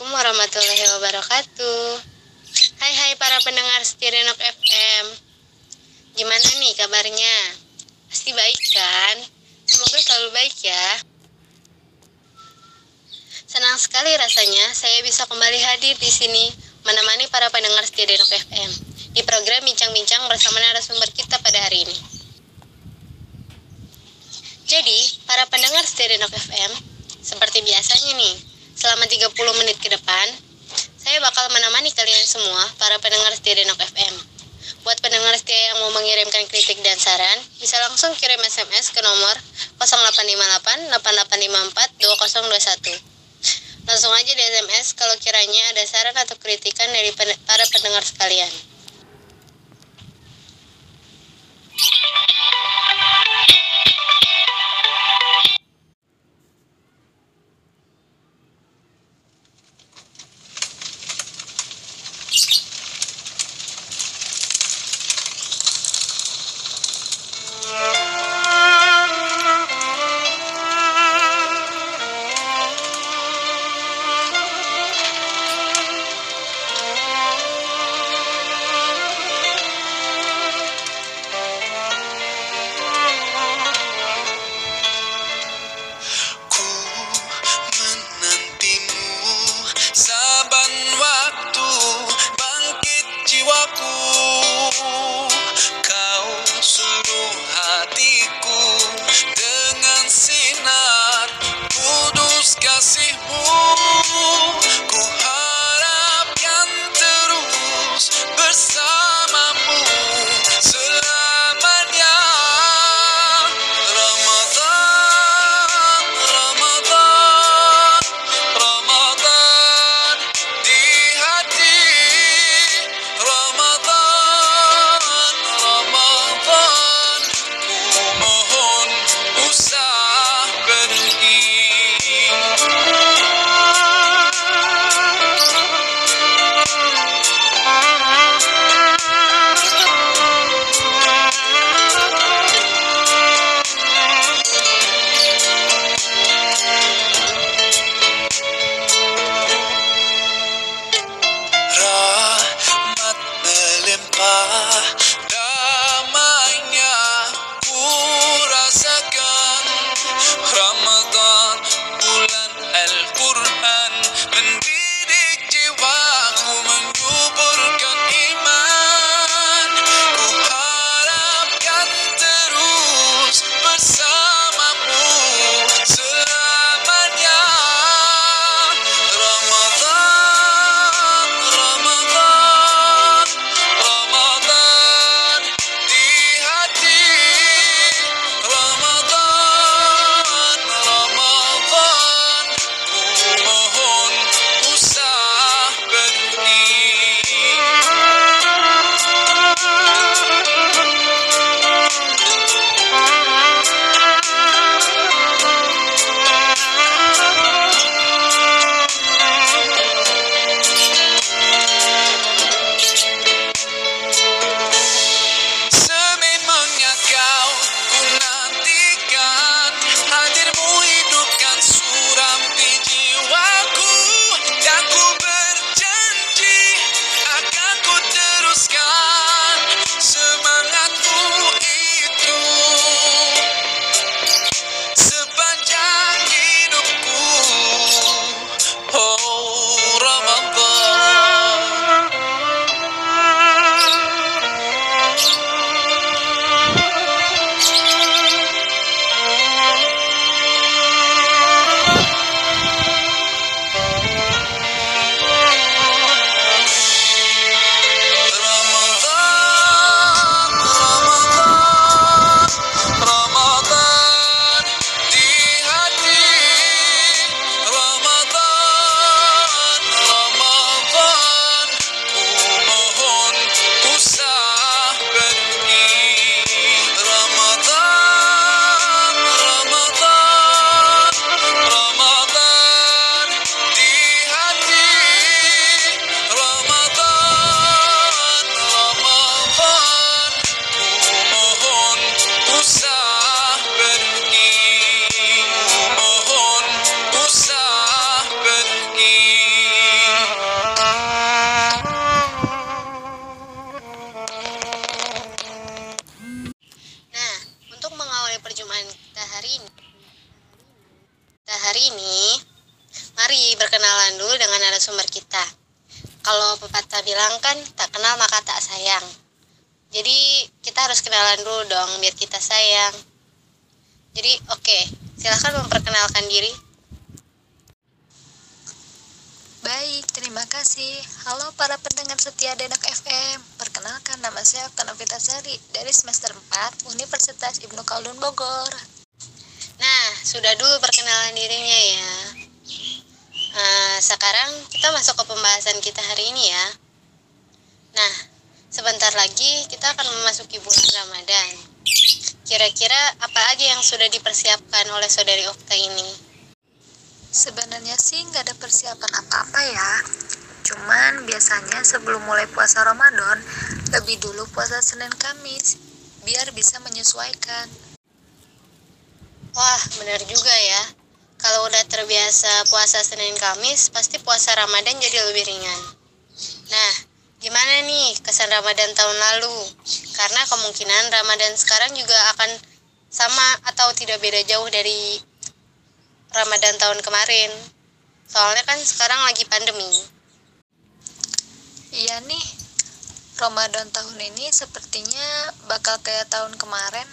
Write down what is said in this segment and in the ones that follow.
Assalamualaikum warahmatullahi wabarakatuh Hai hai para pendengar Stirenok FM Gimana nih kabarnya? Pasti baik kan? Semoga selalu baik ya Senang sekali rasanya saya bisa kembali hadir di sini menemani para pendengar Stirenok FM di program Bincang-Bincang bersama narasumber kita pada hari ini. Jadi, para pendengar Stirenok FM, seperti biasanya nih, selama 30 menit ke depan, saya bakal menemani kalian semua, para pendengar setia Denok FM. Buat pendengar setia yang mau mengirimkan kritik dan saran, bisa langsung kirim SMS ke nomor 0858 8854 2021. Langsung aja di SMS kalau kiranya ada saran atau kritikan dari para pendengar sekalian. Sayang jadi kita harus kenalan dulu dong biar kita sayang jadi oke okay, silahkan memperkenalkan diri Baik, terima kasih. Halo para pendengar setia Denok FM. Perkenalkan nama saya Kanovita Sari dari semester 4 Universitas Ibnu Khaldun Bogor. Nah, sudah dulu perkenalan dirinya ya. Nah, sekarang kita masuk ke pembahasan kita hari ini ya. Nah, sebentar lagi kita akan memasuki bulan Ramadan. Kira-kira apa aja yang sudah dipersiapkan oleh saudari Okta ini? Sebenarnya sih nggak ada persiapan apa-apa ya. Cuman biasanya sebelum mulai puasa Ramadan, lebih dulu puasa Senin Kamis, biar bisa menyesuaikan. Wah, benar juga ya. Kalau udah terbiasa puasa Senin Kamis, pasti puasa Ramadan jadi lebih ringan. Nah, gimana nih kesan Ramadan tahun lalu? Karena kemungkinan Ramadan sekarang juga akan sama atau tidak beda jauh dari Ramadan tahun kemarin. Soalnya kan sekarang lagi pandemi. Iya nih, Ramadan tahun ini sepertinya bakal kayak tahun kemarin.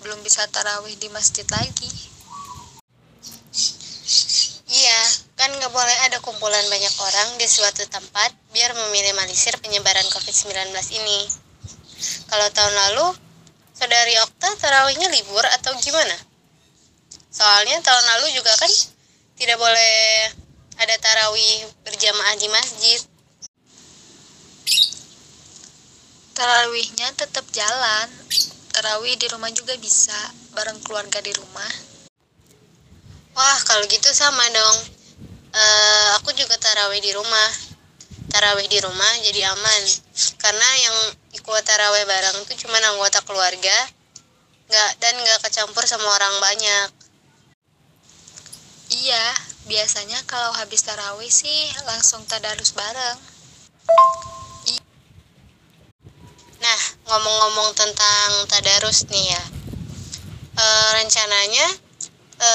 Belum bisa tarawih di masjid lagi. Iya, kan nggak boleh ada kumpulan banyak orang di suatu tempat biar meminimalisir penyebaran COVID-19 ini. Kalau tahun lalu, saudari Okta tarawihnya libur atau gimana? soalnya tahun lalu juga kan tidak boleh ada tarawih berjamaah di masjid tarawihnya tetap jalan tarawih di rumah juga bisa bareng keluarga di rumah wah kalau gitu sama dong. Uh, aku juga tarawih di rumah. Tarawih di rumah jadi aman. Karena yang ikut tarawih bareng itu cuma anggota keluarga. Nggak dan nggak kecampur sama orang banyak. Iya, biasanya kalau habis tarawih sih langsung tadarus bareng. Nah, ngomong-ngomong tentang tadarus nih ya. E, rencananya e,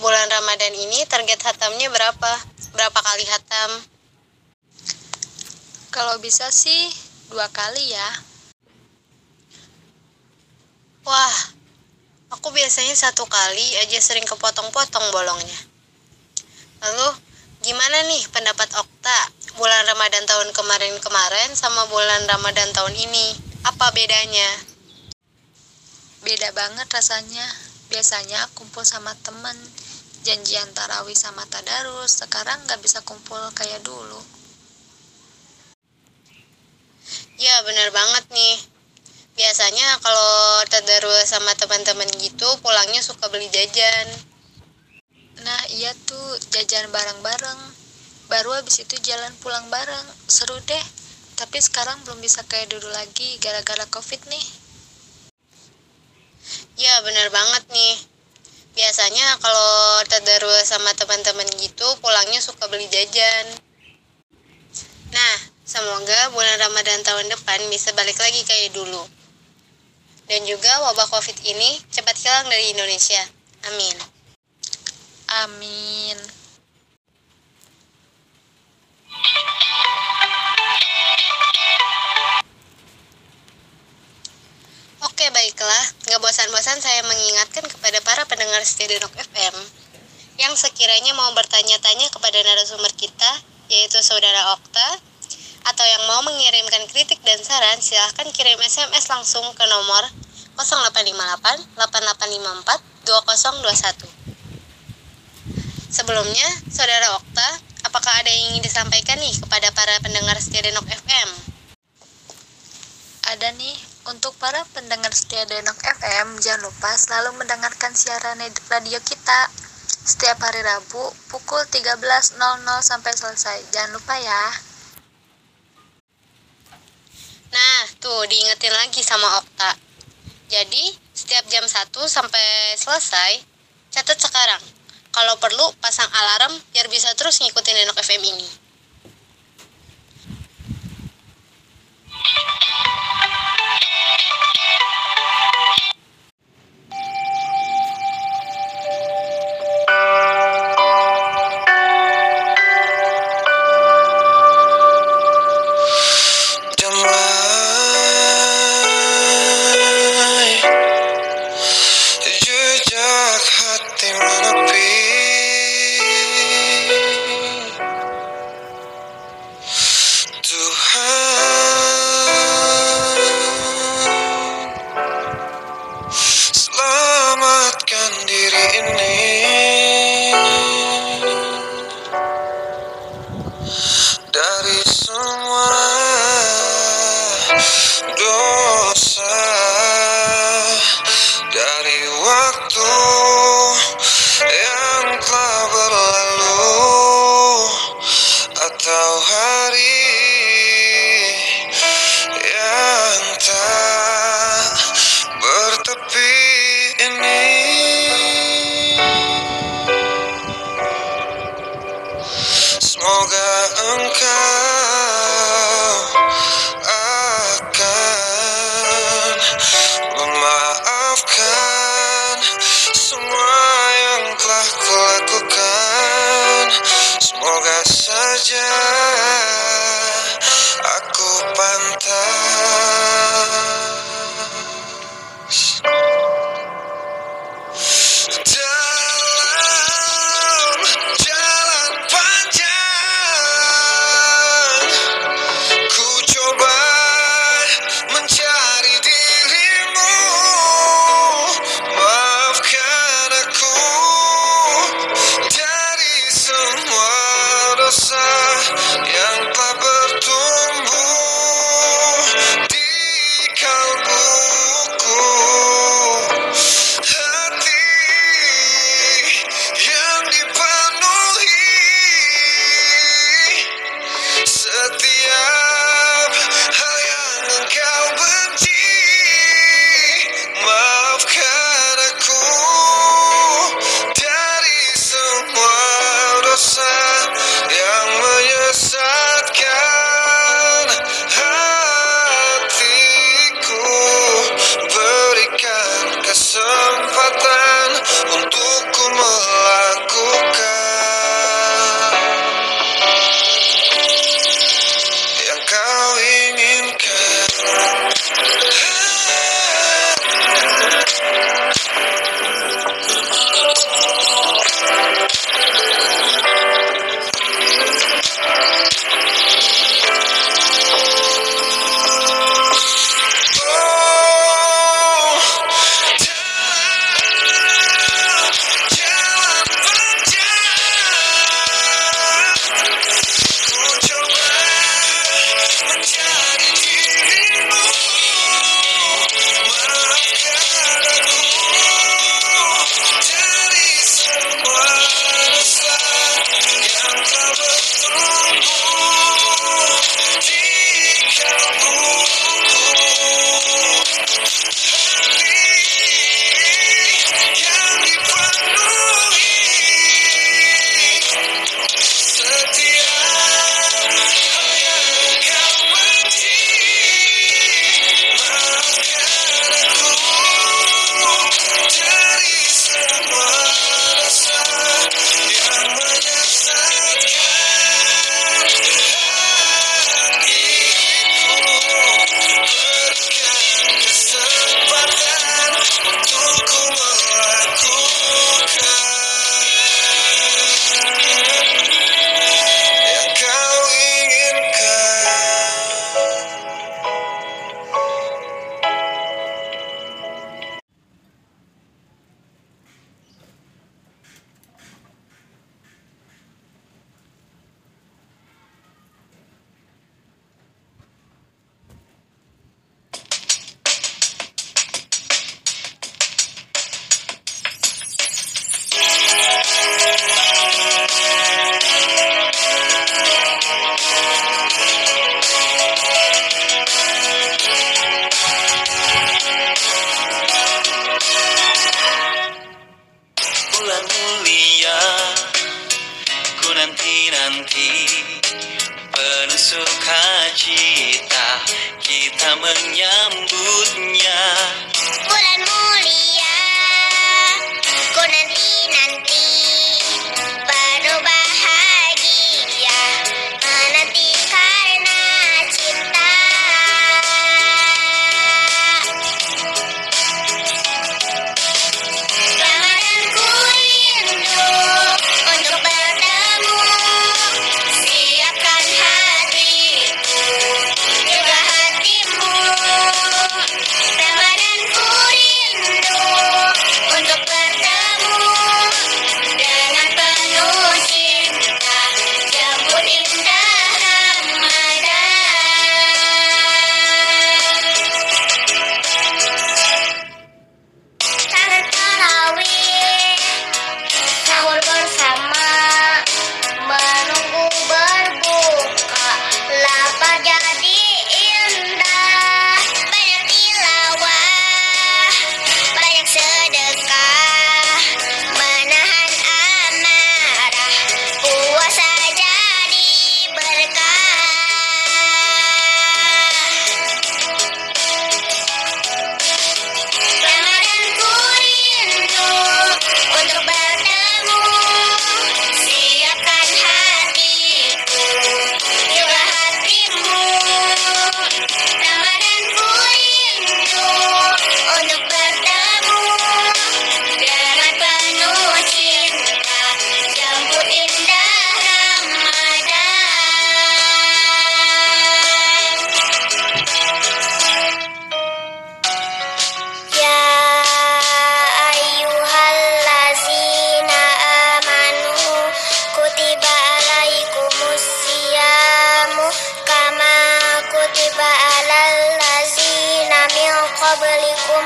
bulan Ramadan ini target hatamnya berapa? Berapa kali hatam? Kalau bisa sih dua kali ya. Wah, Aku biasanya satu kali aja sering kepotong-potong bolongnya. Lalu, gimana nih pendapat Okta? Bulan Ramadan tahun kemarin-kemarin sama bulan Ramadan tahun ini, apa bedanya? Beda banget rasanya. Biasanya kumpul sama temen, janjian tarawih sama tadarus, sekarang gak bisa kumpul kayak dulu. Ya bener banget nih, biasanya kalau tadarus sama teman-teman gitu pulangnya suka beli jajan. Nah iya tuh jajan bareng-bareng. Baru habis itu jalan pulang bareng. Seru deh. Tapi sekarang belum bisa kayak dulu lagi gara-gara covid nih ya bener banget nih biasanya kalau tadarus sama teman-teman gitu pulangnya suka beli jajan nah semoga bulan ramadan tahun depan bisa balik lagi kayak dulu dan juga wabah COVID ini cepat hilang dari Indonesia. Amin. Amin. Oke baiklah, nggak bosan-bosan saya mengingatkan kepada para pendengar Stereonok FM yang sekiranya mau bertanya-tanya kepada narasumber kita, yaitu Saudara Okta, atau yang mau mengirimkan kritik dan saran, silahkan kirim SMS langsung ke nomor 0858 8854 2021. Sebelumnya, Saudara Okta, apakah ada yang ingin disampaikan nih kepada para pendengar setia Denok FM? Ada nih, untuk para pendengar setia Denok FM, jangan lupa selalu mendengarkan siaran radio kita setiap hari Rabu pukul 13.00 sampai selesai. Jangan lupa ya. Nah, tuh diingetin lagi sama Okta. Jadi, setiap jam 1 sampai selesai, catat sekarang. Kalau perlu, pasang alarm biar bisa terus ngikutin Enok FM ini. Kita menyambutnya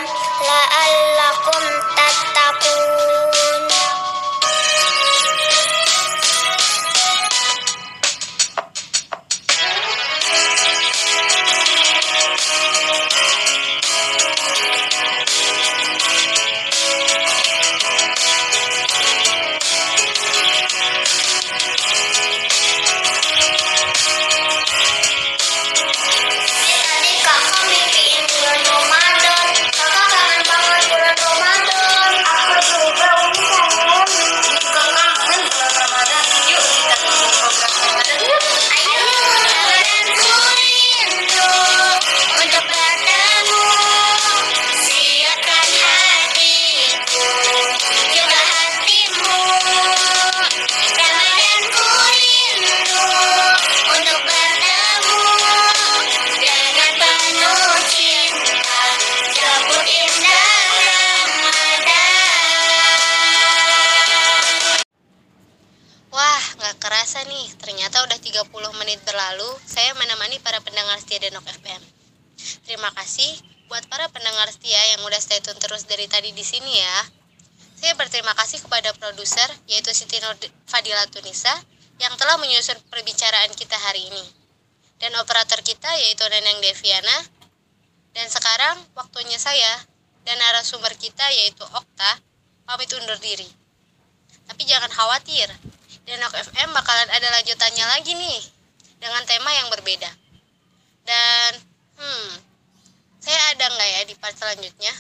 啦。Kasih buat para pendengar setia yang udah stay tune terus dari tadi di sini ya. Saya berterima kasih kepada produser, yaitu Siti Nur Fadila Tunisa, yang telah menyusun perbicaraan kita hari ini. Dan operator kita, yaitu Neneng Deviana. Dan sekarang, waktunya saya dan narasumber kita, yaitu Okta, pamit undur diri. Tapi jangan khawatir, Denok FM bakalan ada lanjutannya lagi nih dengan tema yang berbeda. Dan hmm, saya ada nggak ya di part selanjutnya?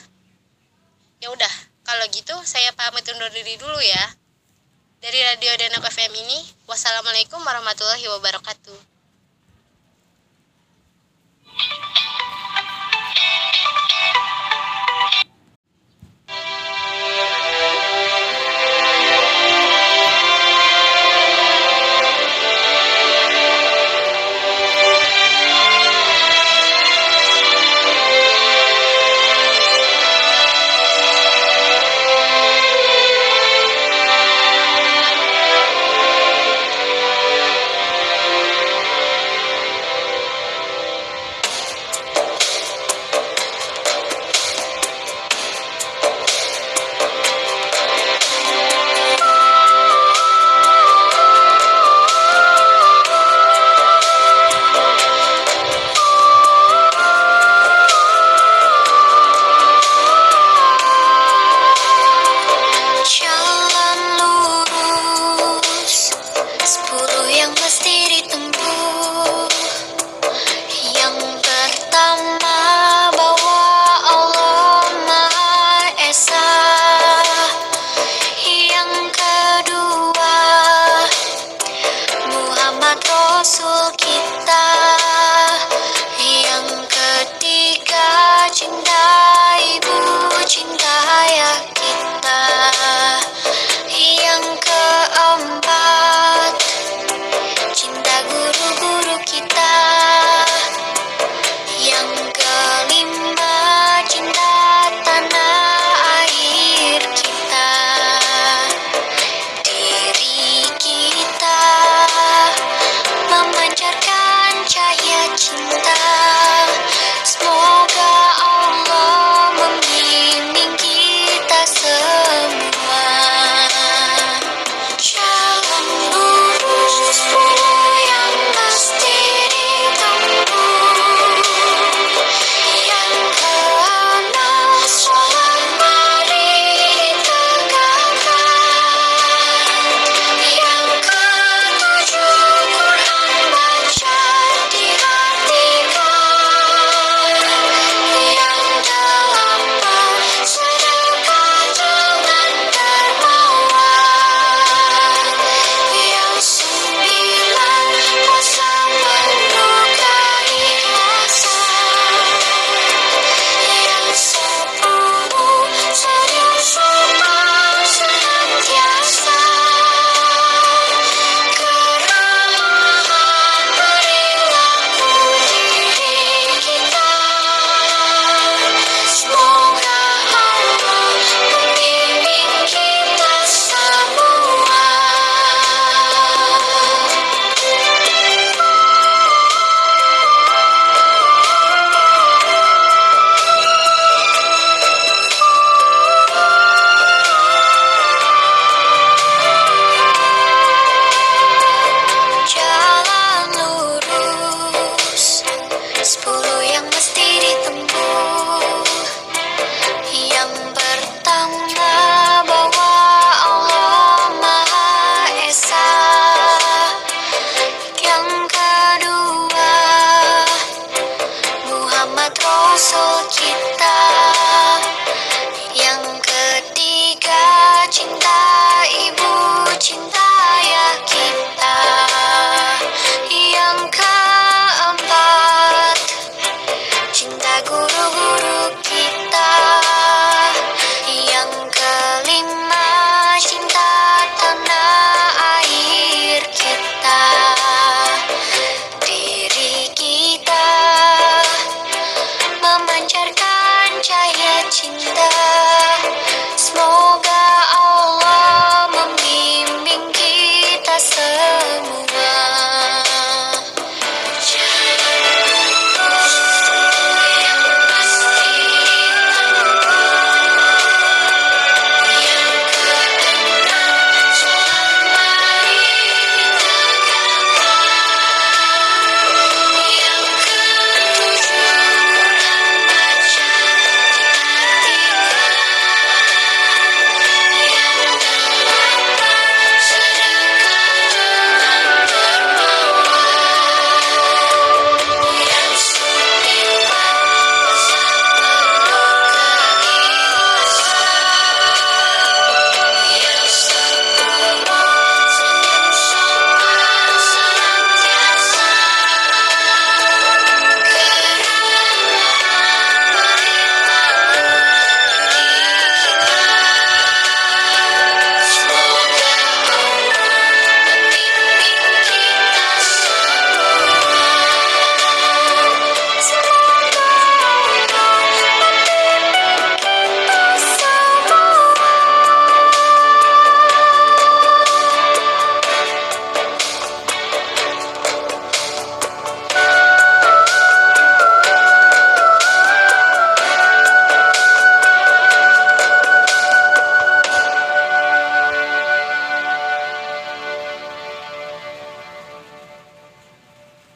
Ya udah kalau gitu saya pamit undur diri dulu ya. Dari radio Danau FM ini wassalamualaikum warahmatullahi wabarakatuh.